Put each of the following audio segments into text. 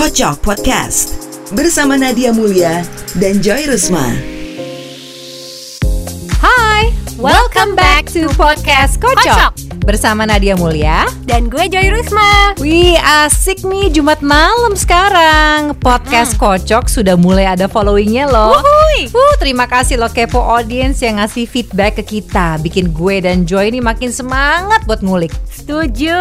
Kocok Podcast bersama Nadia Mulia dan Joy Rusma. Hai, welcome back to podcast Kocok bersama Nadia Mulia. Dan gue Joy Rusma. Wih, asik nih Jumat malam sekarang. Podcast Kocok sudah mulai ada followingnya loh. Wuhui. Uh, terima kasih loh kepo audience yang ngasih feedback ke kita. Bikin gue dan Joy ini makin semangat buat ngulik. Setuju.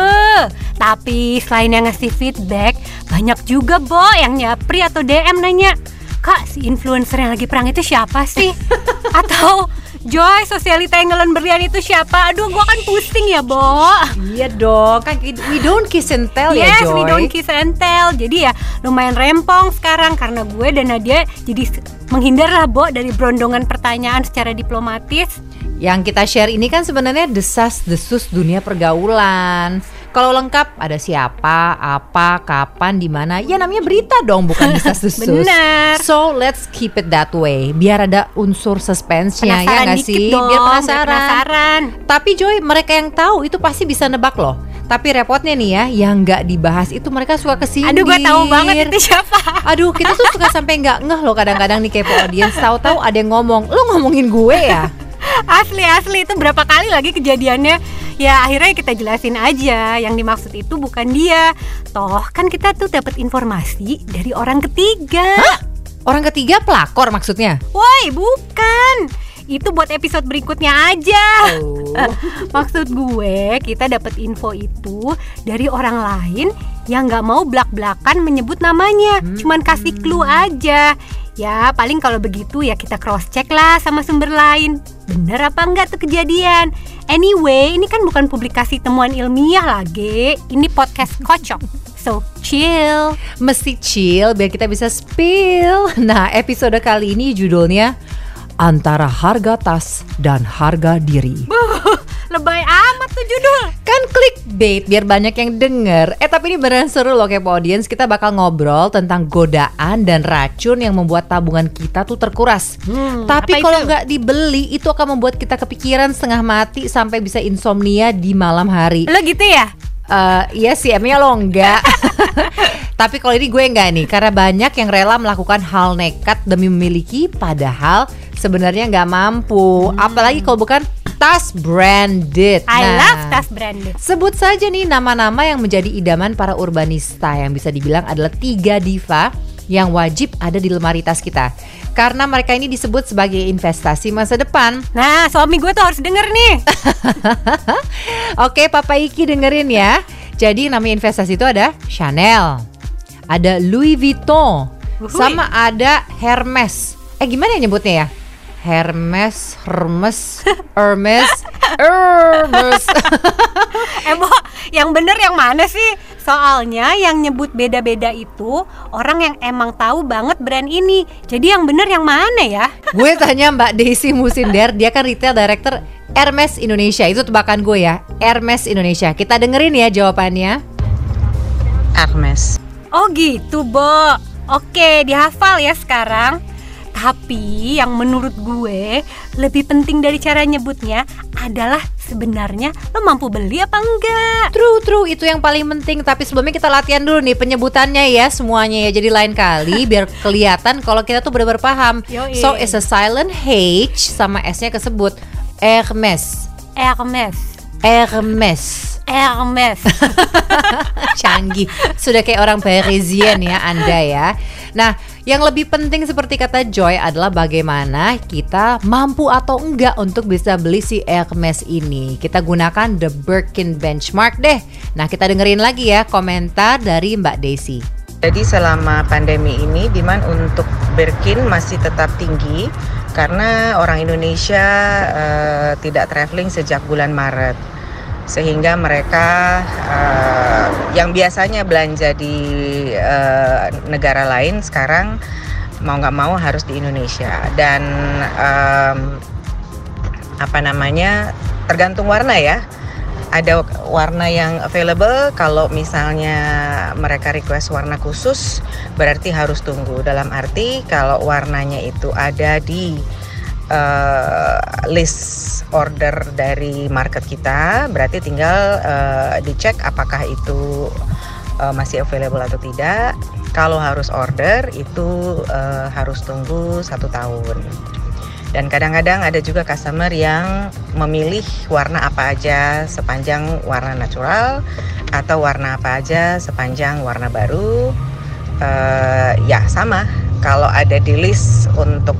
Tapi selain yang ngasih feedback, banyak juga Bo yang nyapri atau DM nanya, Kak, si influencer yang lagi perang itu siapa sih? atau Joy, sosialita yang ngelon berlian itu siapa? Aduh, gua kan pusing ya, Bo. Iya dong, kan we don't kiss and tell yes, ya Joy. we don't kiss and tell. Jadi ya lumayan rempong sekarang karena gue dan Nadia jadi s- menghindar lah, Bo, dari berondongan pertanyaan secara diplomatis. Yang kita share ini kan sebenarnya desas desus dunia pergaulan. Kalau lengkap ada siapa, apa, kapan, di mana, ya namanya berita dong, bukan desas desus. Benar. So let's keep it that way, biar ada unsur suspense-nya ya nggak sih, dong, biar penasaran. penasaran. Tapi Joy, mereka yang tahu itu pasti bisa nebak loh. Tapi repotnya nih ya, yang nggak dibahas itu mereka suka kesindir. Aduh, gue tahu banget itu siapa. Aduh, kita tuh suka sampai nggak ngeh loh kadang-kadang nih kepo audience. Tahu-tahu ada yang ngomong, lu ngomongin gue ya? Asli asli. Itu berapa kali lagi kejadiannya? Ya akhirnya kita jelasin aja. Yang dimaksud itu bukan dia. Toh kan kita tuh dapat informasi dari orang ketiga. Orang ketiga pelakor maksudnya? Woi bukan. Itu buat episode berikutnya aja. Oh. Maksud gue kita dapat info itu dari orang lain yang nggak mau belak-belakan menyebut namanya, cuman kasih clue aja. Ya paling kalau begitu ya kita cross check lah sama sumber lain. Bener apa enggak tuh kejadian? Anyway, ini kan bukan publikasi temuan ilmiah lagi. Ini podcast kocok. So chill. Mesti chill biar kita bisa spill. Nah, episode kali ini judulnya Antara Harga Tas dan Harga Diri. Lebay amat tuh judul. Kan clickbait biar banyak yang denger. Eh tapi ini beneran seru loh kepo audience. Kita bakal ngobrol tentang godaan dan racun yang membuat tabungan kita tuh terkuras. tapi apa kalau nggak dibeli itu akan membuat kita kepikiran setengah mati sampai bisa insomnia di malam hari. Lo gitu ya? Eh, iya sih, emangnya lo enggak. Tapi kalau ini gue enggak nih, karena banyak yang rela melakukan hal nekat demi memiliki, padahal sebenarnya nggak mampu. Apalagi kalau bukan tas branded. I Nah, love tas branded. Sebut saja nih nama-nama yang menjadi idaman para urbanista yang bisa dibilang adalah tiga diva yang wajib ada di lemari tas kita. Karena mereka ini disebut sebagai investasi masa depan. Nah, suami gue tuh harus denger nih. Oke, Papa Iki dengerin ya. Jadi namanya investasi itu ada Chanel, ada Louis Vuitton, Uhuy. sama ada Hermes. Eh gimana ya nyebutnya ya? Hermes, Hermes, Hermes, Hermes. Eh, Bo, yang bener yang mana sih? Soalnya yang nyebut beda-beda itu orang yang emang tahu banget brand ini. Jadi yang bener yang mana ya? gue tanya Mbak Desi Musinder, dia kan retail director Hermes Indonesia. Itu tebakan gue ya, Hermes Indonesia. Kita dengerin ya jawabannya. Hermes. Oh gitu, Bo. Oke, dihafal ya sekarang. Tapi yang menurut gue lebih penting dari cara nyebutnya adalah sebenarnya lo mampu beli apa enggak? True, true, itu yang paling penting. Tapi sebelumnya kita latihan dulu nih penyebutannya ya semuanya ya. Jadi lain kali biar kelihatan kalau kita tuh benar-benar paham. Yoi. So it's a silent H sama S-nya kesebut Hermes. Hermes. Hermes. Hermes. Canggih. Sudah kayak orang Parisian ya Anda ya. Nah, yang lebih penting seperti kata Joy adalah bagaimana kita mampu atau enggak untuk bisa beli si Hermes ini. Kita gunakan the Birkin benchmark deh. Nah, kita dengerin lagi ya komentar dari Mbak Desi. Jadi selama pandemi ini demand untuk Birkin masih tetap tinggi karena orang Indonesia eh, tidak traveling sejak bulan Maret. Sehingga mereka eh, yang biasanya belanja di eh, negara lain sekarang mau nggak mau harus di Indonesia dan em, apa namanya tergantung warna ya ada warna yang available kalau misalnya mereka request warna khusus berarti harus tunggu dalam arti kalau warnanya itu ada di eh, list order dari market kita berarti tinggal eh, dicek apakah itu uh, masih available atau tidak. Kalau harus order itu uh, harus tunggu satu tahun. Dan kadang-kadang ada juga customer yang memilih warna apa aja sepanjang warna natural atau warna apa aja sepanjang warna baru. Uh, ya sama. Kalau ada di list untuk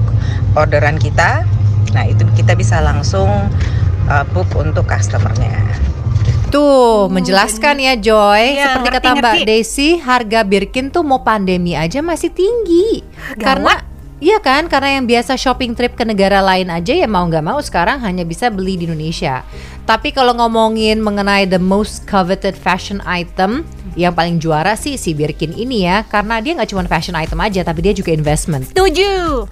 orderan kita, nah itu kita bisa langsung uh, book untuk customernya. Tuh, menjelaskan ya Joy. Iya, Seperti ngerti, kata Mbak ngerti. Desi, harga Birkin tuh mau pandemi aja masih tinggi. Karena Iya kan, karena yang biasa shopping trip ke negara lain aja ya mau nggak mau sekarang hanya bisa beli di Indonesia. Tapi kalau ngomongin mengenai the most coveted fashion item, yang paling juara sih si Birkin ini ya, karena dia nggak cuma fashion item aja, tapi dia juga investment. Setuju.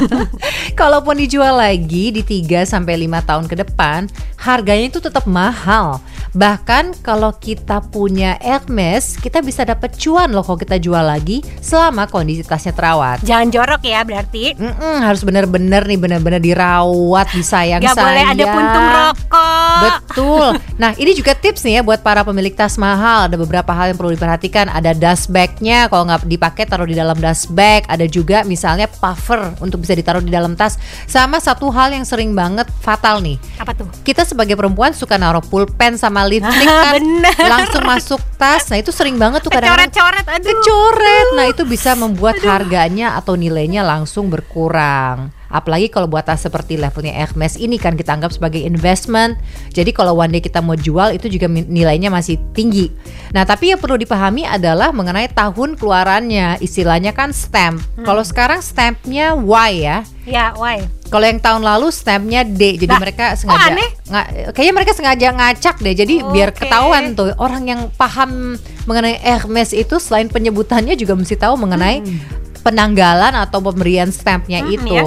Kalaupun dijual lagi di 3 sampai 5 tahun ke depan, harganya itu tetap mahal. Bahkan kalau kita punya Hermes, kita bisa dapat cuan loh kalau kita jual lagi selama kondisi tasnya terawat. Jangan jorok ya berarti. Mm-mm, harus bener-bener nih bener-bener dirawat, disayang Gak boleh ada puntung rokok. Betul. Nah, ini juga tips nih ya buat para pemilik tas mahal. Ada beberapa hal yang perlu diperhatikan. Ada dust bag-nya, kalau nggak dipakai taruh di dalam dust bag. Ada juga misalnya puffer untuk bisa ditaruh di dalam tas. Sama satu hal yang sering banget fatal nih. Apa tuh? Kita sebagai perempuan suka naruh pulpen sama lipstick kan Bener. langsung masuk tas. Nah, itu sering banget tuh kadang-kadang Coret-coret aduh. kecoret. Nah, itu bisa membuat harganya atau nilainya langsung berkurang. Apalagi kalau buat tas seperti levelnya Hermes ini kan kita anggap sebagai investment. Jadi kalau one day kita mau jual itu juga nilainya masih tinggi. Nah, tapi yang perlu dipahami adalah mengenai tahun keluarannya. Istilahnya kan stamp. Kalau sekarang stampnya Y ya. Ya, why? Kalau yang tahun lalu stampnya D, jadi Lah, mereka sengaja, aneh? nga- kayaknya mereka sengaja ngacak deh, jadi biar Oke. ketahuan tuh orang yang paham mengenai Hermes itu selain penyebutannya juga mesti tahu mengenai penanggalan atau pemberian stampnya Hmm, itu. ya.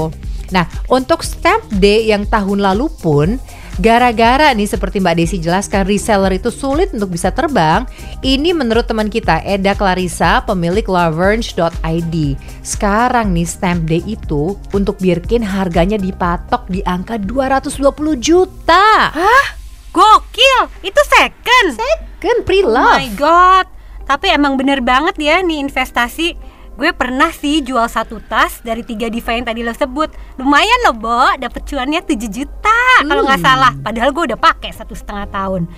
Nah, untuk stamp D yang tahun lalu pun Gara-gara nih seperti Mbak Desi jelaskan reseller itu sulit untuk bisa terbang Ini menurut teman kita Eda Clarissa pemilik laverne.id Sekarang nih stamp day itu untuk Birkin harganya dipatok di angka 220 juta Gokil, itu second. Second Oh pre-love my god. Tapi emang bener banget ya nih investasi. Gue pernah sih jual satu tas dari tiga diva yang tadi lo sebut. Lumayan loh, Bo. Dapet cuannya 7 juta kalau nggak Hmm. salah. Padahal gue udah pakai satu setengah tahun.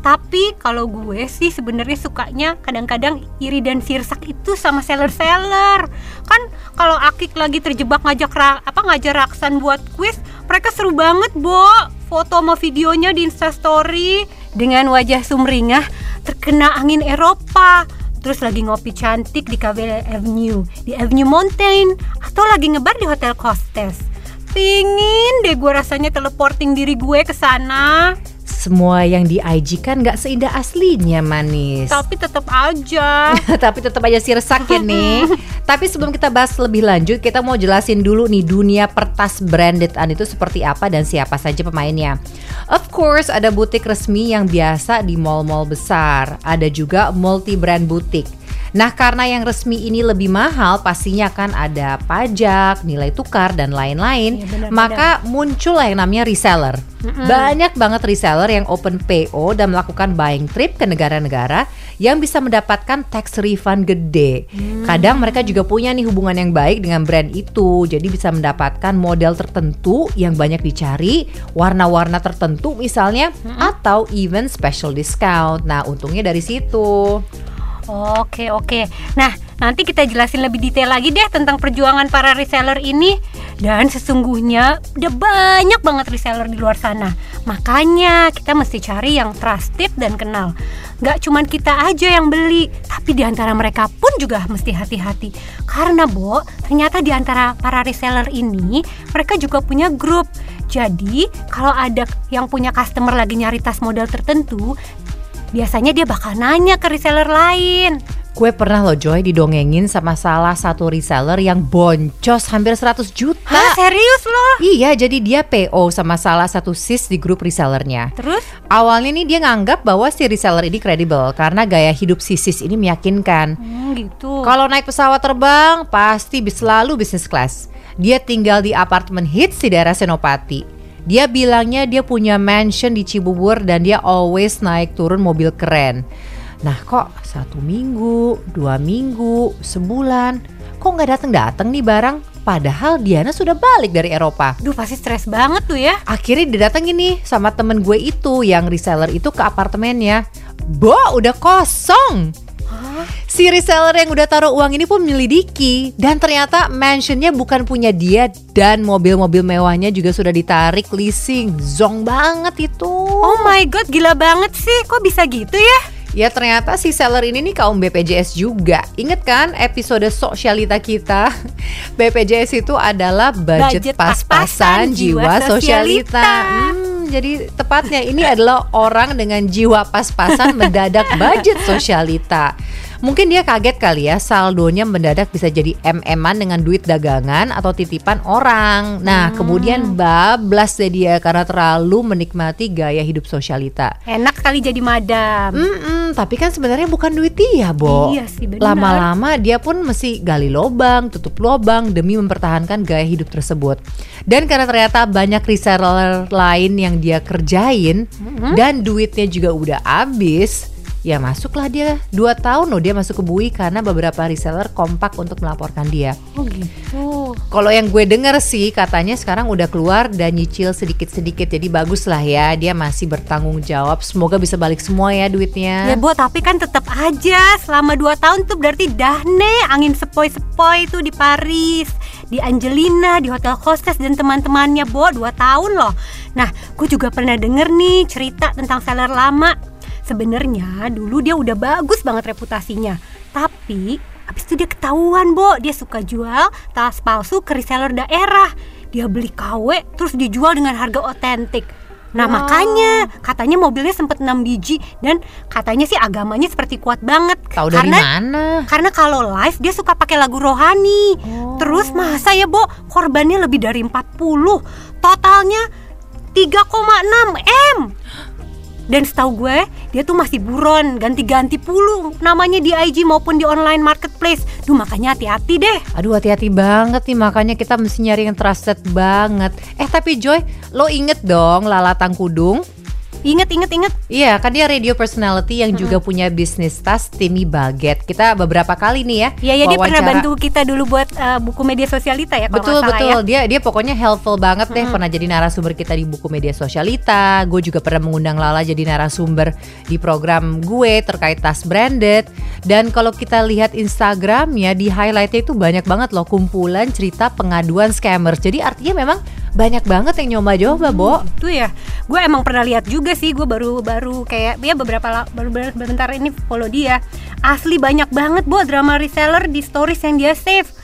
Tapi kalau gue sih sebenarnya sukanya kadang-kadang iri dan sirsak itu sama seller-seller. Kan kalau Akik lagi terjebak ngajak ra- apa ngajar Raksan buat kuis, mereka seru banget, Bo. Foto sama videonya di Instastory dengan wajah sumringah terkena angin Eropa. Terus lagi ngopi cantik di Cafe Avenue, di Avenue Mountain, atau lagi ngebar di Hotel Costes. Pingin deh gue rasanya teleporting diri gue ke sana. Semua yang di IG kan nggak seindah aslinya manis Tapi tetap aja. Tapi tetap aja sirsak ya nih. Tapi sebelum kita bahas lebih lanjut, kita mau jelasin dulu nih dunia pertas brandedan itu seperti apa dan siapa saja pemainnya. Of course, ada butik resmi yang biasa di mall-mall besar. Ada juga multi brand butik. Nah, karena yang resmi ini lebih mahal, pastinya kan ada pajak, nilai tukar dan lain-lain. Benar-benar. Maka muncullah yang namanya reseller. Banyak banget reseller yang open PO dan melakukan buying trip ke negara-negara yang bisa mendapatkan tax refund gede. Kadang mereka juga punya nih hubungan yang baik dengan brand itu, jadi bisa mendapatkan model tertentu yang banyak dicari, warna-warna tertentu misalnya, atau even special discount. Nah, untungnya dari situ. Oke oke. Nah nanti kita jelasin lebih detail lagi deh tentang perjuangan para reseller ini. Dan sesungguhnya udah banyak banget reseller di luar sana. Makanya kita mesti cari yang trusted dan kenal. Gak cuman kita aja yang beli, tapi di antara mereka pun juga mesti hati-hati. Karena Bo, ternyata di antara para reseller ini mereka juga punya grup. Jadi kalau ada yang punya customer lagi nyari tas model tertentu, biasanya dia bakal nanya ke reseller lain. Gue pernah loh Joy didongengin sama salah satu reseller yang boncos hampir 100 juta. Hah, serius loh? Iya, jadi dia PO sama salah satu sis di grup resellernya. Terus? Awalnya nih dia nganggap bahwa si reseller ini kredibel karena gaya hidup si sis ini meyakinkan. Hmm, gitu. Kalau naik pesawat terbang pasti selalu bisnis class. Dia tinggal di apartemen hits di daerah Senopati. Dia bilangnya dia punya mansion di Cibubur dan dia always naik turun mobil keren. Nah kok satu minggu, dua minggu, sebulan, kok nggak datang-datang nih barang? Padahal Diana sudah balik dari Eropa. Duh pasti stres banget tuh ya. Akhirnya didatengin nih sama temen gue itu yang reseller itu ke apartemennya. Bo, udah kosong. Si reseller yang udah taruh uang ini pun menyelidiki dan ternyata mansionnya bukan punya dia dan mobil-mobil mewahnya juga sudah ditarik leasing. Zong banget itu. Oh my god, gila banget sih. Kok bisa gitu ya? Ya ternyata si seller ini nih kaum BPJS juga. Ingat kan episode sosialita kita? BPJS itu adalah budget, Budget pas-pasan jiwa sosialita. sosialita. Hmm, jadi tepatnya ini adalah orang dengan jiwa pas-pasan mendadak budget sosialita. Mungkin dia kaget kali ya saldonya mendadak bisa jadi MM-an dengan duit dagangan atau titipan orang. Nah, kemudian bablas deh dia karena terlalu menikmati gaya hidup sosialita. Enak kali jadi madam. Mm-mm, tapi kan sebenarnya bukan duit dia, Bo. Iya sih, benar. Lama-lama dia pun mesti gali lobang, tutup lobang demi mempertahankan gaya hidup tersebut. Dan karena ternyata banyak reseller lain yang dia kerjain Mm-hmm. dan duitnya juga udah habis, ya masuklah dia dua tahun loh dia masuk ke Bui karena beberapa reseller kompak untuk melaporkan dia. Oh gitu. Kalau yang gue denger sih katanya sekarang udah keluar dan nyicil sedikit-sedikit jadi bagus lah ya dia masih bertanggung jawab semoga bisa balik semua ya duitnya. Ya Bo, tapi kan tetap aja selama 2 tahun tuh berarti Dahne angin sepoi-sepoi tuh di Paris, di Angelina, di hotel hostess dan teman-temannya Bo 2 tahun loh. Nah, gue juga pernah denger nih cerita tentang seller lama. Sebenarnya dulu dia udah bagus banget reputasinya, tapi habis itu dia ketahuan Bo, dia suka jual tas palsu ke reseller daerah. Dia beli KW terus dijual dengan harga otentik. Nah Wow. makanya katanya mobilnya sempet 6 biji dan katanya sih agamanya seperti kuat banget. Tahu dari karena mana? karena kalau live dia suka pakai lagu rohani. Oh. Terus masa ya, Bo, korbannya lebih dari 40. Totalnya 3,6 M. Dan setahu gue, dia tuh masih buron, ganti-ganti pulu namanya di IG maupun di online marketplace. Duh, makanya hati-hati deh. Aduh hati-hati banget nih makanya kita mesti nyari yang trusted banget. Eh tapi Joy, lo inget dong Lala Tangkudung? Ingat, ingat, ingat. Iya kan dia radio personality yang juga punya bisnis tas Timmy Baget. Kita beberapa kali nih ya. Iya, ya dia pernah bantu kita dulu buat eh, buku media sosialita ya kalau Betul betul ya. dia dia pokoknya helpful banget deh pernah jadi narasumber kita di buku media sosialita. Gue juga pernah mengundang Lala jadi narasumber di program gue terkait tas branded. Dan kalau kita lihat Instagramnya di highlightnya itu banyak banget loh kumpulan cerita pengaduan scammers. Jadi artinya memang banyak banget yang nyoba-nyoba, Bo. Itu ya, gue emang pernah lihat juga sih. Gue baru baru kayak ya beberapa baru bentar ini follow dia. Asli banyak banget bo drama reseller di stories yang dia save.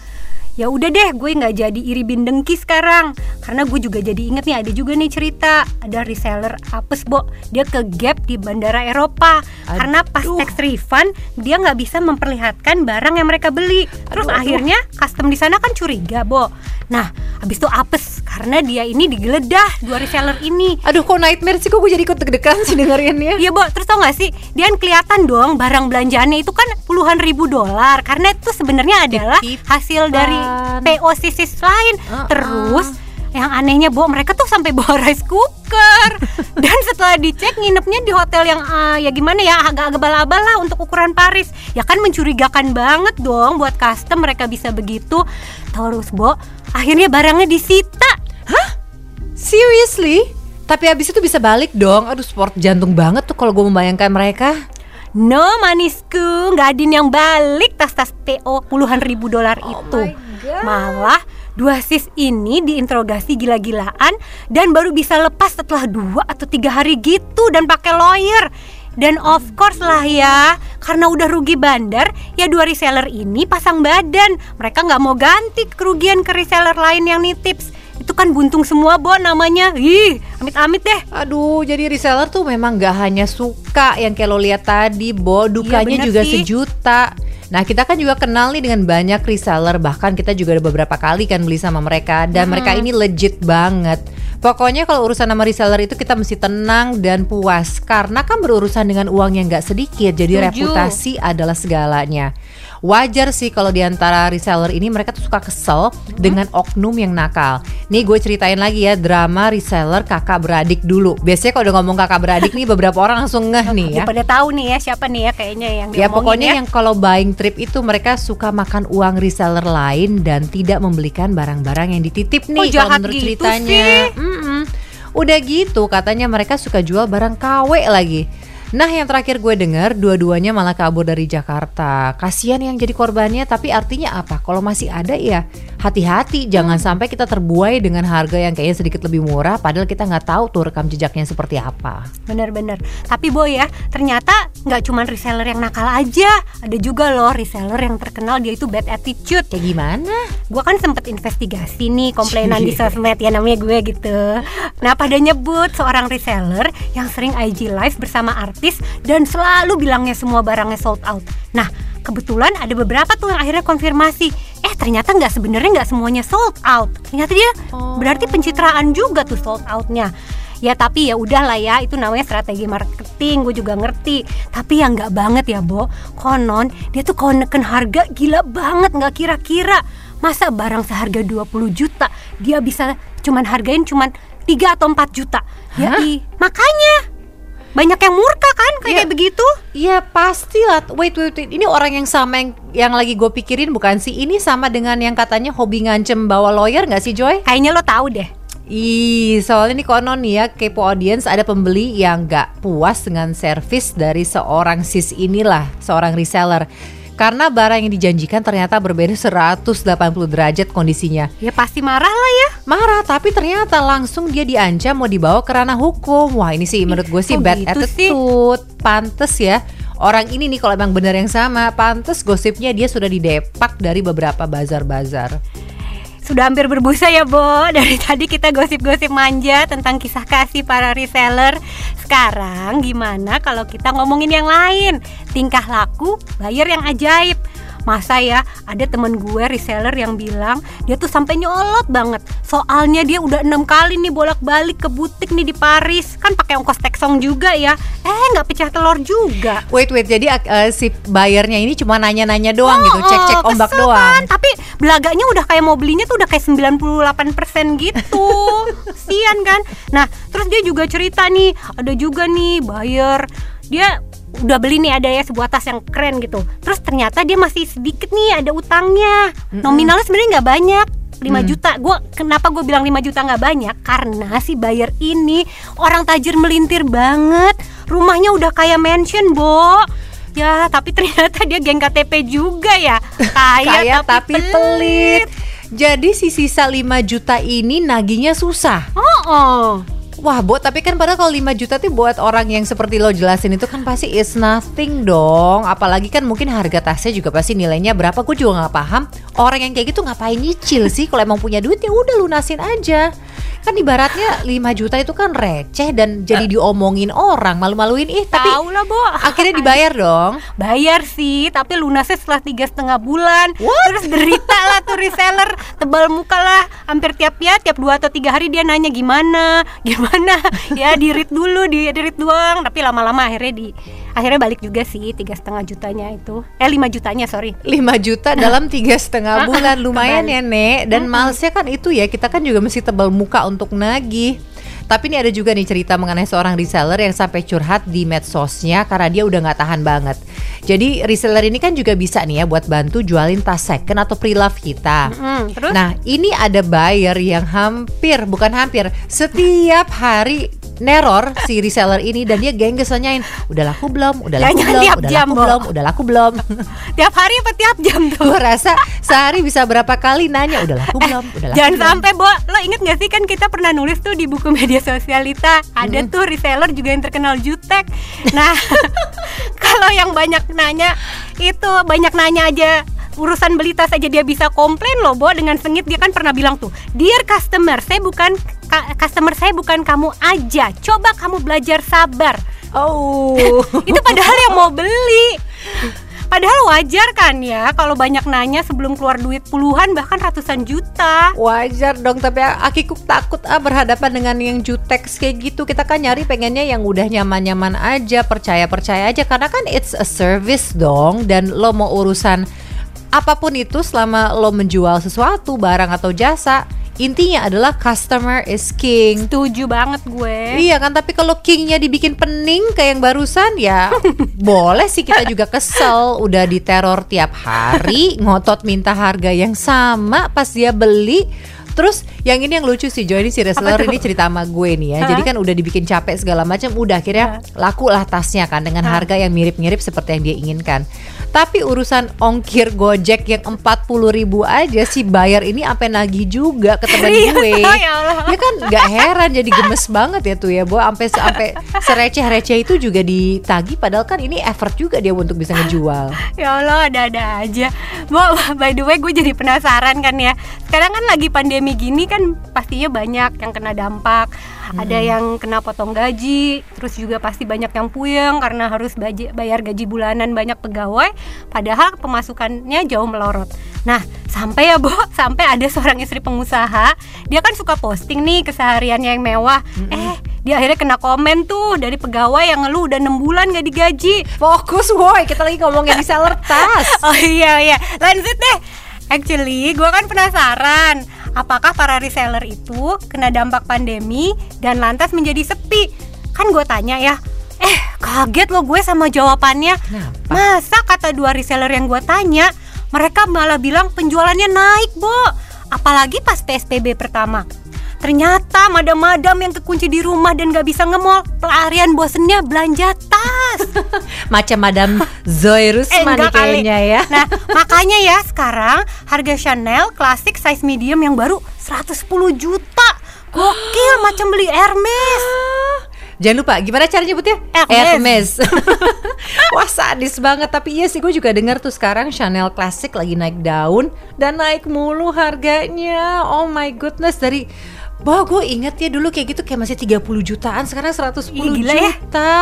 Ya udah deh, gue nggak jadi iri bin dengki sekarang. Karena gue juga jadi inget nih ada juga nih cerita ada reseller apes bo. Dia ke gap di bandara Eropa. Karena pas Aduh. tax refund dia nggak bisa memperlihatkan barang yang mereka beli. Terus Aduh, aduh. akhirnya custom di sana kan curiga bo. Nah, habis itu apes karena dia ini digeledah dua reseller ini. Aduh kok nightmare sih kok gue jadi ikut deg-degan sih dengerinnya. Iya, Bo, terus tau gak sih? Dia kan kelihatan dong barang belanjaannya itu kan puluhan ribu dolar karena itu sebenarnya adalah hasil dari PO sisis lain. Uh-uh. Terus yang anehnya, Bo, mereka tuh sampai bawa rice cooker. Dan setelah dicek nginepnya di hotel yang ah, ya gimana ya agak-agak abal-abal lah untuk ukuran Paris. Ya kan mencurigakan banget dong buat custom mereka bisa begitu. Terus, Bo, akhirnya barangnya disita. Seriously? Tapi habis itu bisa balik dong. Aduh sport jantung banget tuh kalau gue membayangkan mereka. No manisku, nggak ada yang balik tas-tas PO puluhan ribu dolar itu. my God. Malah dua sis ini diinterogasi gila-gilaan dan baru bisa lepas setelah dua atau tiga hari gitu dan pakai lawyer. Dan of course lah ya, karena udah rugi bandar, ya dua reseller ini pasang badan. Mereka nggak mau ganti kerugian ke reseller lain yang nitips. Itu kan buntung semua, Bo, namanya. Ih, amit-amit deh. Aduh, jadi reseller tuh memang gak hanya suka yang kayak lo lihat tadi, Bo, dukanya bener juga sih. sejuta. Nah, kita kan juga kenal nih dengan banyak reseller, bahkan kita juga ada beberapa kali kan beli sama mereka dan mereka ini legit banget. Pokoknya kalau urusan sama reseller itu kita mesti tenang dan puas karena kan berurusan dengan uang yang gak sedikit, jadi Setuju. reputasi adalah segalanya. Wajar sih kalau di antara reseller ini mereka tuh suka kesel dengan oknum yang nakal. Nih gue ceritain lagi ya drama reseller kakak beradik dulu. Biasanya kalau udah ngomong kakak beradik nih beberapa orang langsung ngeh nih ya. Pada tahu nih ya siapa nih ya kayaknya yang Ya pokoknya ya. yang kalau buying trip itu mereka suka makan uang reseller lain dan tidak membelikan barang-barang yang dititip nih kalau jahat menurut gitu ceritanya. Mm-mm. Udah gitu katanya mereka suka jual barang KW lagi. Nah yang terakhir gue dengar dua-duanya malah kabur dari Jakarta Kasian yang jadi korbannya tapi artinya apa? Kalau masih ada ya hati-hati Jangan sampai kita terbuai dengan harga yang kayaknya sedikit lebih murah Padahal kita nggak tahu tuh rekam jejaknya seperti apa Bener-bener. Tapi boy ya, ternyata nggak cuma reseller yang nakal aja. Ada juga loh reseller yang terkenal dia itu bad attitude. Kayak gimana? Gue kan sempet investigasi nih komplainan di Cie. sosmed ya namanya gue gitu. Nah pada nyebut seorang reseller yang sering IG live bersama artis dan selalu bilangnya semua barangnya sold out. Nah kebetulan ada beberapa tuh yang akhirnya konfirmasi. Eh ternyata nggak sebenarnya nggak semuanya sold out. Ternyata dia Oh. berarti pencitraan juga tuh sold outnya. Ya tapi ya udahlah ya itu namanya strategi marketing gue juga ngerti Tapi yang nggak banget ya Bo Konon dia tuh kalau neken harga gila banget nggak kira-kira Masa barang seharga 20 juta dia bisa cuman hargain cuman 3 atau 4 juta Ya Hah? i, makanya banyak yang murka kan kayak, Ya. kayak begitu Iya pastilah. Wait, wait, wait. Ini orang yang sama yang, yang lagi gue pikirin bukan sih? Ini sama dengan yang katanya hobi ngancem bawa lawyer nggak sih Joy? Kayaknya lo tahu deh Ih, soalnya nih konon nih ya kepo audience ada pembeli yang nggak puas dengan servis dari seorang sis inilah, seorang reseller. Karena barang yang dijanjikan ternyata berbeda 180 derajat kondisinya. Ya pasti marah lah ya Marah, tapi ternyata langsung dia diancam mau dibawa ke ranah hukum. Wah ini sih menurut gue sih kok bad gitu sih? attitude. Pantes ya. Orang ini nih kalau emang benar yang sama, pantes gosipnya dia sudah didepak dari beberapa bazar-bazar. Sudah hampir berbusa ya Bo. Dari tadi kita gosip-gosip manja tentang kisah kasih para reseller. Sekarang gimana kalau kita ngomongin yang lain? Tingkah laku bayar yang ajaib Masa ya ada temen gue reseller yang bilang Dia tuh sampai nyolot banget Soalnya dia udah enam kali nih bolak-balik ke butik nih di Paris Kan pakai ongkos teksong juga ya Eh nggak pecah telur juga Wait wait, jadi uh, si bayarnya ini cuma nanya-nanya doang gitu, Oh, cek-cek oh, ombak kesel doang. kan? Tapi belaganya udah kayak mau belinya tuh udah kayak 98% gitu. Sian kan? Nah, terus dia juga cerita nih, ada juga nih buyer dia udah beli nih ada ya sebuah tas yang keren gitu. Terus ternyata dia masih sedikit nih ada utangnya. Nominalnya sebenarnya nggak banyak. 5 Mm. juta. Gua kenapa gue bilang 5 juta nggak banyak? Karena si buyer ini orang tajir melintir banget. Rumahnya udah kayak mansion, Bo. Ya, tapi ternyata dia geng KTP juga ya. Kaya, Kaya tapi pelit. Jadi si sisa 5 juta ini naginya susah. Oh, oh. Wah, Bo, tapi kan padahal kalau 5 juta tuh buat orang yang seperti lo jelasin itu kan pasti is nothing dong. Apalagi kan mungkin harga tasnya juga pasti nilainya berapa. Gue juga nggak paham. Orang yang kayak gitu ngapain nyicil sih? Kalau emang punya duit ya udah lunasin aja. Kan ibaratnya 5 juta itu kan receh dan jadi diomongin orang, malu-maluin ih tapi Tahu lah, Bo. akhirnya dibayar dong. Bayar sih, tapi lunasnya setelah tiga setengah bulan. What? Terus derita lah tuh reseller, tebal muka lah. Hampir tiap ya, tiap dua atau tiga hari dia nanya gimana, gimana. Ya dirit dulu, di dirit doang. Tapi lama-lama akhirnya di akhirnya balik juga sih tiga setengah jutanya itu. Eh lima jutanya sorry. 5 juta dalam tiga setengah bulan lumayan Kebalik. ya nek dan malesnya kan itu ya kita kan juga mesti tebal muka untuk nagih tapi ini ada juga nih cerita mengenai seorang reseller yang sampai curhat di medsosnya karena dia udah nggak tahan banget. Jadi reseller ini kan juga bisa nih ya buat bantu jualin tas second atau pre-love kita. Hmm, terus Nah ini ada buyer yang hampir bukan hampir setiap hari neror si reseller ini dan dia gengges nanyain udah laku belum udah laku Jangan belum tiap udah jam, laku belum udah laku belum. Tiap hari apa tiap jam tuh? gue rasa sehari bisa berapa kali nanya udah laku belum udah laku Jangan belum. sampai Bo, lo inget gak sih kan kita pernah nulis tuh di buku media sosialita Ada tuh reseller juga yang terkenal jutek. Nah, kalau yang banyak nanya itu banyak nanya aja urusan beli tas aja dia bisa komplain loh Bo. Dengan sengit dia kan pernah bilang tuh Dear customer saya bukan ka- customer saya bukan kamu aja. Coba kamu belajar sabar. Oh. Itu padahal yang mau beli. Padahal wajar kan ya kalau banyak nanya sebelum keluar duit puluhan bahkan ratusan juta. wajar dong tapi akikuk takut ah berhadapan dengan yang jutek kayak gitu. Kita kan nyari pengennya yang udah nyaman-nyaman aja percaya-percaya aja. Karena kan it's a service dong dan lo mau urusan apa pun itu selama lo menjual sesuatu, barang atau jasa, intinya adalah customer is king. Setuju banget gue. Iya kan, tapi kalau kingnya dibikin pening kayak yang barusan ya boleh sih kita juga kesel. Udah diteror tiap hari, ngotot minta harga yang sama pas dia beli. Terus yang ini yang lucu sih Joy ini si reseller tuh? ini cerita sama gue nih ya. Hah? Jadi kan udah dibikin capek segala macam, udah akhirnya laku lah tasnya kan dengan Hah? harga yang mirip-mirip seperti yang dia inginkan. Tapi urusan ongkir Gojek yang 40 ribu aja si bayar ini sampai nagih juga ke temen Iya, gue. ya Allah. Ya kan nggak heran jadi gemes banget ya tuh ya, Bo. Sampai sampai sereceh-receh itu juga ditagih padahal kan ini effort juga dia untuk bisa ngejual. Ya Allah ada-ada aja Bo, by the way gue jadi penasaran kan ya Sekarang kan lagi pandemi gini kan pastinya banyak yang kena dampak. Ada yang kena potong gaji Terus juga pasti banyak yang puyeng karena harus bayar gaji bulanan banyak pegawai Padahal pemasukannya jauh melorot. Nah sampai ya Bo, sampai ada seorang istri pengusaha Dia kan suka posting nih kesehariannya yang mewah. Eh dia akhirnya kena komen tuh dari pegawai yang ngeluh udah 6 bulan gak digaji. Fokus woi, kita lagi ngomongin di seller tas. Oh iya iya, lanjut deh. Actually, gue kan penasaran, apakah para reseller itu kena dampak pandemi dan lantas menjadi sepi? Kan gue tanya ya, eh kaget lo gue sama jawabannya. Kenapa? Masa kata dua reseller yang gue tanya, mereka malah bilang penjualannya naik, Bo. Apalagi pas PSBB pertama. Ternyata madam-madam yang kekunci di rumah dan gak bisa nge-mall Pelarian bosennya belanja tas Macam Madam Zoe Rusman nih kali. kayaknya ya. Nah, makanya ya sekarang harga Chanel klasik size medium yang baru 110 juta. Gokil macam beli Hermes. Jangan lupa gimana cara nyebutnya? Hermes. Wah sadis banget Tapi iya sih gue juga dengar tuh sekarang Chanel Classic lagi naik daun Dan naik mulu harganya Oh my goodness Dari Wah gue inget ya dulu kayak gitu kayak masih 30 jutaan Sekarang 110 Ih, gila ya. juta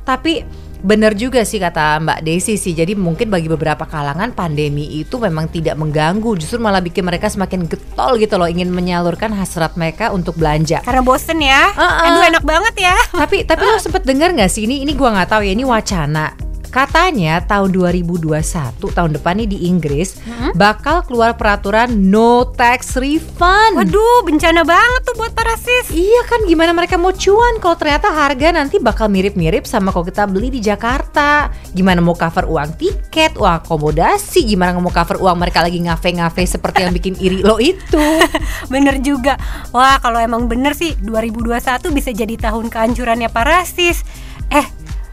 Tapi bener juga sih kata Mbak Desi sih Jadi mungkin bagi beberapa kalangan pandemi itu memang tidak mengganggu Justru malah bikin mereka semakin getol gitu loh Ingin menyalurkan hasrat mereka untuk belanja Karena bosen ya. Uh-uh. Aduh enak banget ya. tapi tapi lo sempet dengar nggak sih ini ini gua nggak tahu ya ini wacana katanya tahun 2021 tahun depan nih di Inggris bakal keluar peraturan no tax refund. Waduh, bencana banget tuh buat para sis. Iya kan gimana mereka mau cuan kalau ternyata harga nanti bakal mirip-mirip sama kalau kita beli di Jakarta. Gimana mau cover uang tiket, uang akomodasi, gimana mau cover uang mereka lagi ngafe-ngafe seperti yang bikin iri lo itu. Bener juga. Wah, kalau emang bener sih 2021 bisa jadi tahun kehancurannya para sis. Eh,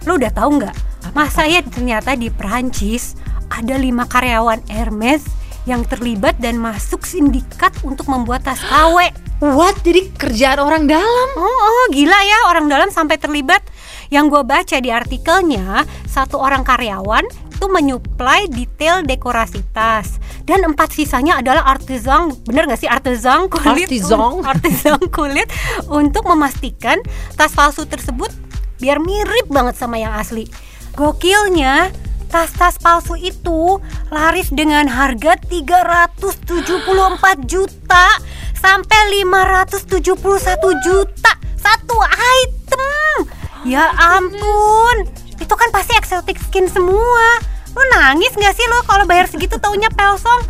lu udah tahu nggak? Masa ya ternyata di Perancis ada lima karyawan Hermes yang terlibat dan masuk sindikat untuk membuat tas KW. What? Jadi kerjaan orang dalam? Oh, oh, gila ya orang dalam sampai terlibat. Yang gue baca di artikelnya, satu orang karyawan itu menyuplai detail dekorasi tas dan empat sisanya adalah artisan bener gak sih artisan kulit Artisan? artisan kulit untuk memastikan tas palsu tersebut biar mirip banget sama yang asli gokilnya tas-tas palsu itu laris dengan harga 374 juta sampai 571 juta satu item. Ya ampun, itu kan pasti exotic skin semua. Lu nangis gak sih lo kalau bayar segitu taunya pelsong?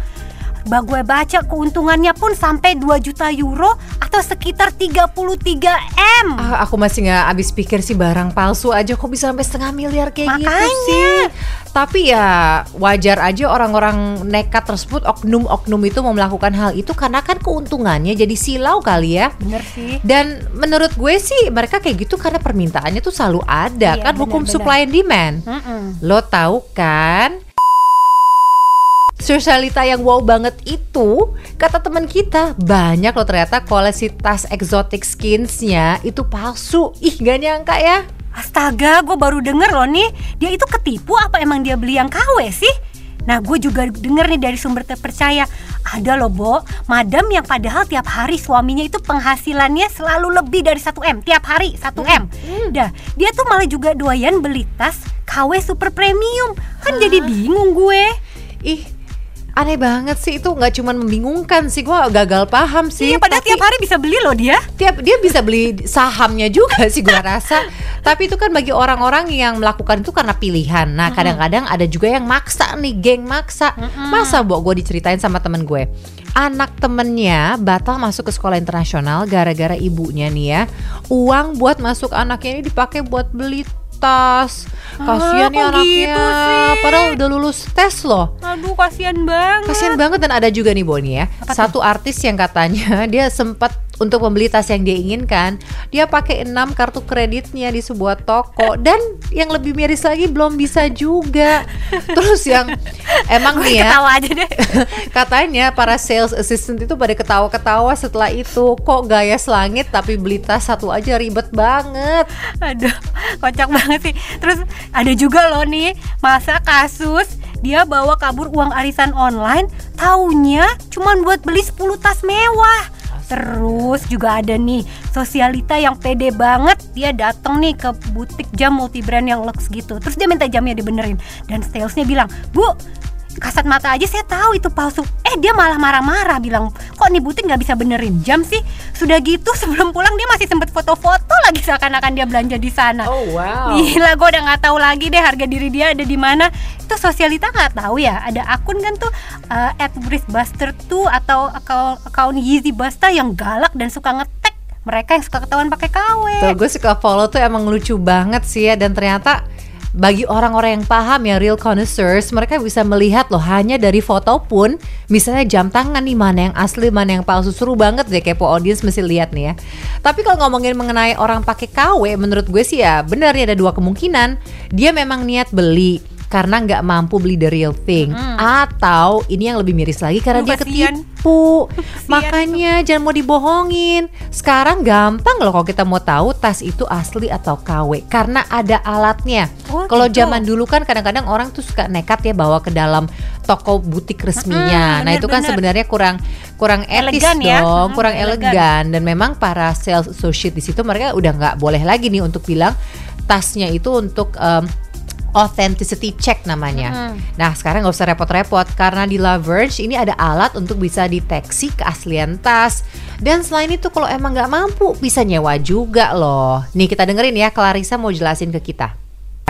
Bah gue baca keuntungannya pun sampai 2 juta euro atau sekitar 33 M. Ah, aku masih nggak habis pikir sih barang palsu aja kok bisa sampai setengah miliar kayak gitu Makanya. sih. Tapi ya wajar aja orang-orang nekat tersebut oknum-oknum itu mau melakukan hal itu karena kan keuntungannya jadi silau kali ya. Bener sih. Dan menurut gue sih mereka kayak gitu karena permintaannya tuh selalu ada Iya, kan hukum benar-benar. supply and demand. Mm-mm. Lo tahu kan? Sosialita yang wow banget itu Kata teman kita Banyak loh ternyata koleksi tas exotic skinsnya Itu palsu. Ih gak nyangka ya. Astaga, gue baru denger loh nih. Dia itu ketipu apa emang dia beli yang KW sih? Nah gue juga denger nih dari sumber terpercaya. Ada loh Bo, madam yang padahal tiap hari suaminya itu penghasilannya selalu lebih dari 1M Tiap hari 1M Dah, dia tuh malah juga doyan beli tas KW super premium. Kan jadi bingung gue. Ih aneh banget sih itu nggak cuman membingungkan sih gua gagal paham sih. Iya, padahal tapi tiap hari bisa beli loh dia. tiap dia bisa beli sahamnya juga sih gua rasa. Tapi itu kan bagi orang-orang yang melakukan itu karena pilihan. Nah kadang-kadang ada juga yang maksa nih geng maksa. Masa bu gue diceritain sama temen gue? Anak temennya batal masuk ke sekolah internasional gara-gara ibunya nih ya uang buat masuk anaknya ini dipakai buat beli tas kasihan Ah, kok anaknya gitu sih? padahal udah lulus tes loh Aduh, kasihan banget. Kasian banget dan ada juga nih Boni ya. Satu artis yang katanya dia sempat untuk membeli tas yang dia inginkan, dia pakai enam kartu kreditnya di sebuah toko dan yang lebih miris lagi belum bisa juga. Terus yang emang nih ya Ketawa aja deh. katanya para sales assistant itu pada ketawa-ketawa setelah itu kok gaya selangit tapi beli tas satu aja ribet banget. Aduh, kocak banget sih. Terus ada juga loh nih masa kasus dia bawa kabur uang arisan online, taunya cuman buat beli 10 tas mewah. Terus juga ada nih sosialita yang pede banget dia datang nih ke butik jam multibrand yang lux gitu. Terus dia minta jamnya dibenerin dan salesnya bilang, Bu kasat mata aja saya tahu itu palsu. Eh dia malah marah-marah bilang, kok nih butik nggak bisa benerin jam sih? Sudah gitu sebelum pulang dia masih sempet foto-foto lagi seakan-akan dia belanja di sana. Oh wow. Gila, gue udah nggak tahu lagi deh harga diri dia ada di mana. Itu sosialita nggak tahu ya. Ada akun kan tuh uh, @brisbuster tuh atau akun akun Yeezy Basta yang galak dan suka ngetek mereka yang suka ketahuan pakai KW. Tuh gue suka follow tuh emang lucu banget sih ya dan ternyata bagi orang-orang yang paham ya real connoisseurs mereka bisa melihat loh hanya dari foto pun misalnya jam tangan nih mana yang asli mana yang palsu. Seru banget deh kepo audience mesti lihat nih ya. Tapi kalau ngomongin mengenai orang pakai KW menurut gue sih ya benar ya ada dua kemungkinan. Dia memang niat beli karena nggak mampu beli the real thing atau ini yang lebih miris lagi karena Aduh, dia kasihan. ketipu makanya jangan mau dibohongin sekarang gampang loh kalau kita mau tahu tas itu asli atau KW karena ada alatnya Oh, kalau gitu. zaman dulu kan kadang-kadang orang tuh suka nekat ya bawa ke dalam toko butik resminya Mm-mm, nah itu kan bener-bener. sebenarnya kurang kurang etis Elegan ya. dong Mm, kurang elegan. elegan dan memang para sales associate di situ mereka udah nggak boleh lagi nih untuk bilang tasnya itu untuk em, authenticity check namanya. Nah sekarang nggak usah repot-repot karena di La Verge ini ada alat untuk bisa deteksi keaslian tas. Dan selain itu kalau emang nggak mampu bisa nyewa juga loh. Nih kita dengerin ya Clarissa mau jelasin ke kita.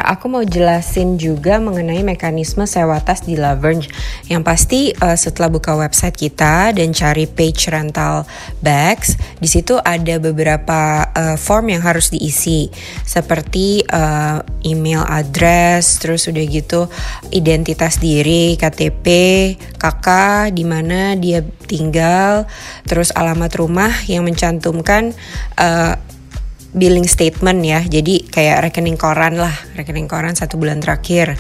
Aku mau jelasin juga mengenai mekanisme sewa tas di Laverge. Yang pasti eh, setelah buka website kita dan cari page rental bags, di situ ada beberapa eh, form yang harus diisi, seperti eh, email address, terus udah gitu identitas diri, KTP, kakak, di mana dia tinggal, terus alamat rumah yang mencantumkan eh, billing statement ya. Jadi kayak rekening koran lah rekening koran satu bulan terakhir.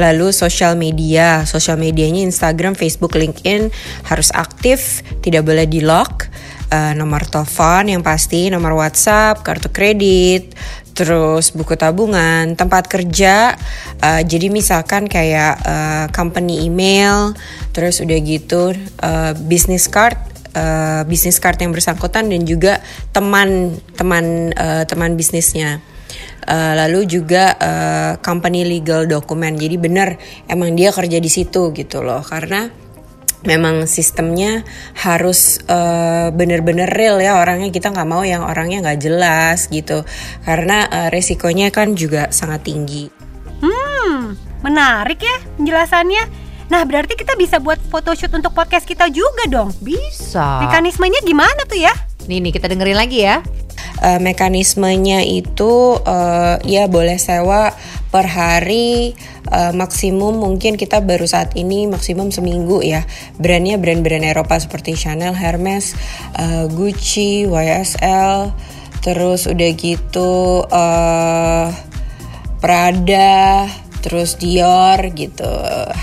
Lalu sosial media sosial medianya Instagram Facebook LinkedIn harus aktif tidak boleh di lock Eh, nomor telepon yang pasti nomor WhatsApp kartu kredit terus buku tabungan tempat kerja. Eh, jadi misalkan kayak eh, company email terus udah gitu eh, business card uh, bisnis card yang bersangkutan dan juga teman teman uh, teman bisnisnya. Uh, lalu juga uh, company legal dokumen. Jadi benar emang dia kerja di situ gitu loh karena memang sistemnya harus uh, bener-bener real ya orangnya kita nggak mau yang orangnya nggak jelas gitu karena uh, resikonya kan juga sangat tinggi. Hmm, menarik ya penjelasannya. Nah, berarti kita bisa buat photoshoot untuk podcast kita juga dong. Bisa. Mekanismenya gimana tuh ya? Nih nih kita dengerin lagi ya. Eh, mekanismenya itu eh, ya boleh sewa per hari eh, maksimum mungkin kita baru saat ini maksimum seminggu ya brandnya brand-brand Eropa seperti Chanel, Hermes, eh, Gucci, YSL terus udah gitu eh, Prada terus Dior gitu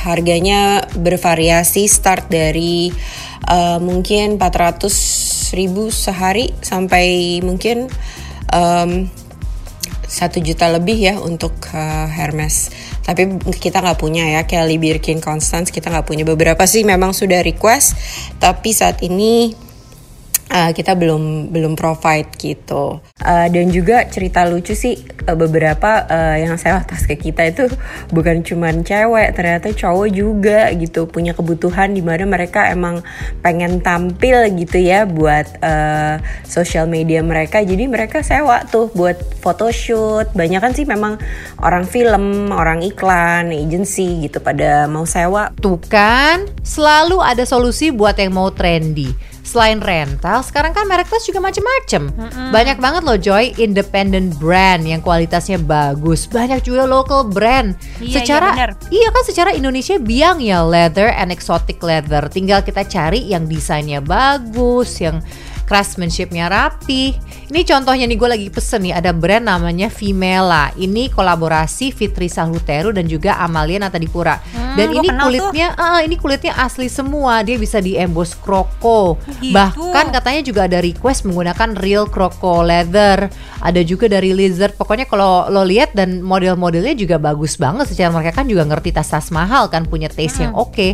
harganya bervariasi start dari eh, mungkin 400 ribu sehari sampai mungkin em, satu juta lebih ya untuk eh, Hermes. Tapi kita nggak punya ya Kelly Birkin Constance kita nggak punya beberapa sih memang sudah request tapi saat ini uh, kita belum belum provide gitu. Uh, dan juga cerita lucu sih uh, beberapa uh, yang sewa tas ke kita itu bukan cuman cewek ternyata cowok juga gitu punya kebutuhan di mana mereka emang pengen tampil gitu ya buat uh, social media mereka. Jadi mereka sewa tuh buat photoshoot. Banyak kan sih memang orang film orang iklan agency gitu pada mau sewa. Tuh kan selalu ada solusi buat yang mau trendy selain rental, sekarang kan merek tas juga macem-macem. Mm-hmm. Banyak banget loh Joy, independent brand yang kualitasnya bagus. Banyak juga local brand. Iya, secara iya, iya kan secara Indonesia biang ya leather and exotic leather. Tinggal kita cari yang desainnya bagus, yang craftsmanshipnya rapi. Ini contohnya nih gue lagi pesen nih ada brand namanya Vimela. Ini kolaborasi Fitri Sahuteru dan juga Amalia Natadipura. Hmm, dan ini kulitnya, uh, ini kulitnya asli semua. Dia bisa di emboss kroko. Gitu. Bahkan katanya juga ada request menggunakan real kroko leather. Ada juga dari lizard. Pokoknya kalau lo lihat dan model-modelnya juga bagus banget. Secara mereka kan juga ngerti tas-tas mahal kan punya taste hmm. yang oke. Okay.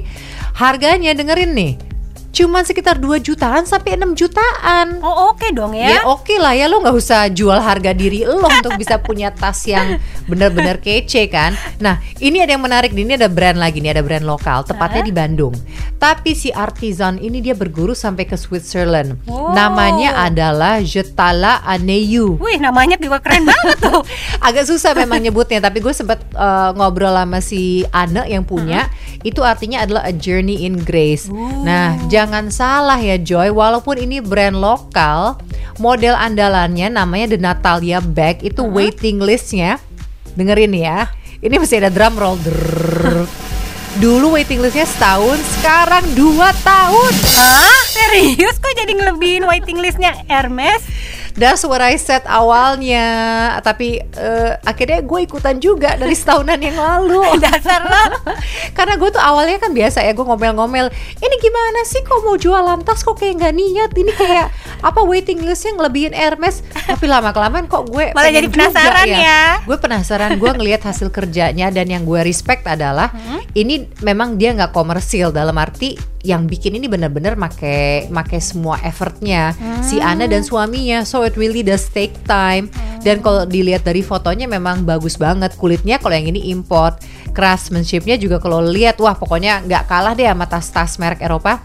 Harganya dengerin nih cuma sekitar 2 jutaan sampai 6 jutaan. Oh oke okay dong ya. Ya oke okay lah ya lo nggak usah jual harga diri lo untuk bisa punya tas yang benar-benar kece kan. Nah ini ada yang menarik ini ada brand lagi nih ada brand lokal tepatnya di Bandung. Tapi si artisan ini dia berguru sampai ke Switzerland. Oh. Namanya adalah Jetala Aneyu. Wih namanya juga keren banget tuh. Agak susah memang nyebutnya tapi gue sempat uh, ngobrol sama si Ane yang punya. Uh -huh. Itu artinya adalah a journey in grace. Uh. Nah jangan salah ya Joy, walaupun ini brand lokal, model andalannya namanya The Natalia Bag itu uh -huh. waiting listnya, dengerin ya, ini masih ada drum roll. Dulu waiting listnya setahun, sekarang dua tahun. Hah? Serius kok jadi ngelebihin waiting listnya Hermes? That's what I said awalnya. Tapi uh, akhirnya gue ikutan juga dari setahunan yang lalu. Dasar lo. Karena gue tuh awalnya kan biasa ya Gue ngomel-ngomel Ini gimana sih kok mau jualan tas kok kayak gak niat? Ini kayak apa waiting listnya ngelebihin Hermes. Tapi lama-kelamaan kok gue Malah jadi penasaran ya. ya. Gue penasaran Gue ngelihat hasil kerjanya Dan yang gue respect adalah hmm? Ini memang dia gak komersil Dalam arti yang bikin ini benar-benar make make semua effortnya hmm. si Ana dan suaminya so it really does take time hmm. dan kalau dilihat dari fotonya memang bagus banget kulitnya kalau yang ini import craftsmanshipnya juga kalau lihat wah pokoknya nggak kalah deh sama tas-tas merek Eropa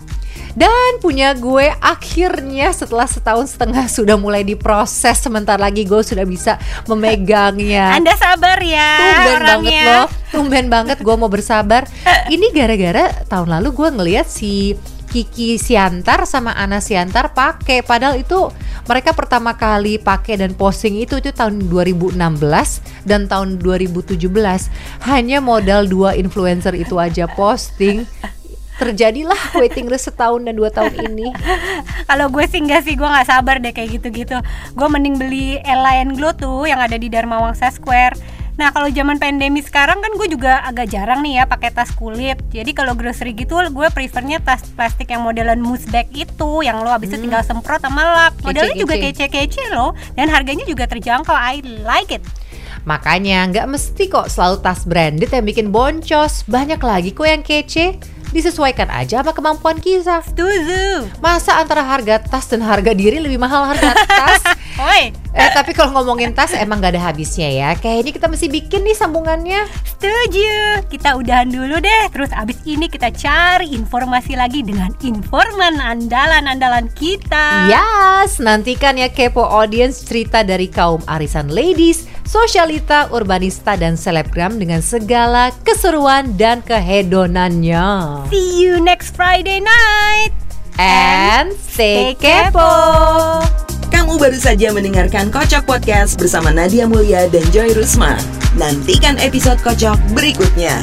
dan punya gue akhirnya setelah setahun setengah sudah mulai diproses sebentar lagi gue sudah bisa memegangnya. Anda sabar ya Tumben orangnya. banget loh. Tumben banget gue mau bersabar. Ini gara-gara tahun lalu gue ngeliat si Kiki Siantar sama Ana Siantar pakai padahal itu mereka pertama kali pakai dan posting itu itu tahun 2016 dan tahun 2017 hanya modal dua influencer itu aja posting terjadilah waiting list setahun dan dua tahun ini. Kalau gue sih enggak sih, gue nggak sabar deh kayak gitu-gitu. Gue mending beli Elaine Glow tuh yang ada di Dharma Wangsa Square. Nah kalau zaman pandemi sekarang kan gue juga agak jarang nih ya pakai tas kulit. Jadi kalau grocery gitu gue prefernya tas plastik yang modelan mousse bag itu yang lo abis itu hmm. tinggal semprot sama lap. Modelnya kece, juga kece-kece loh dan harganya juga terjangkau. I like it. Makanya nggak mesti kok selalu tas branded yang bikin boncos. Banyak lagi kok yang kece disesuaikan aja sama kemampuan kita. Setuju. Masa antara harga tas dan harga diri lebih mahal harga tas? Oi. Eh tapi kalau ngomongin tas emang gak ada habisnya ya. Kayaknya kita mesti bikin nih sambungannya. Setuju. Kita udahan dulu deh. Terus abis ini kita cari informasi lagi dengan informan andalan-andalan kita. Yes, nantikan ya kepo audience cerita dari kaum arisan ladies sosialita, urbanista, dan selebgram dengan segala keseruan dan kehedonannya. See you next Friday night. And stay kepo. Kamu baru saja mendengarkan Kocok Podcast bersama Nadia Mulia dan Joy Rusma. Nantikan episode Kocok berikutnya.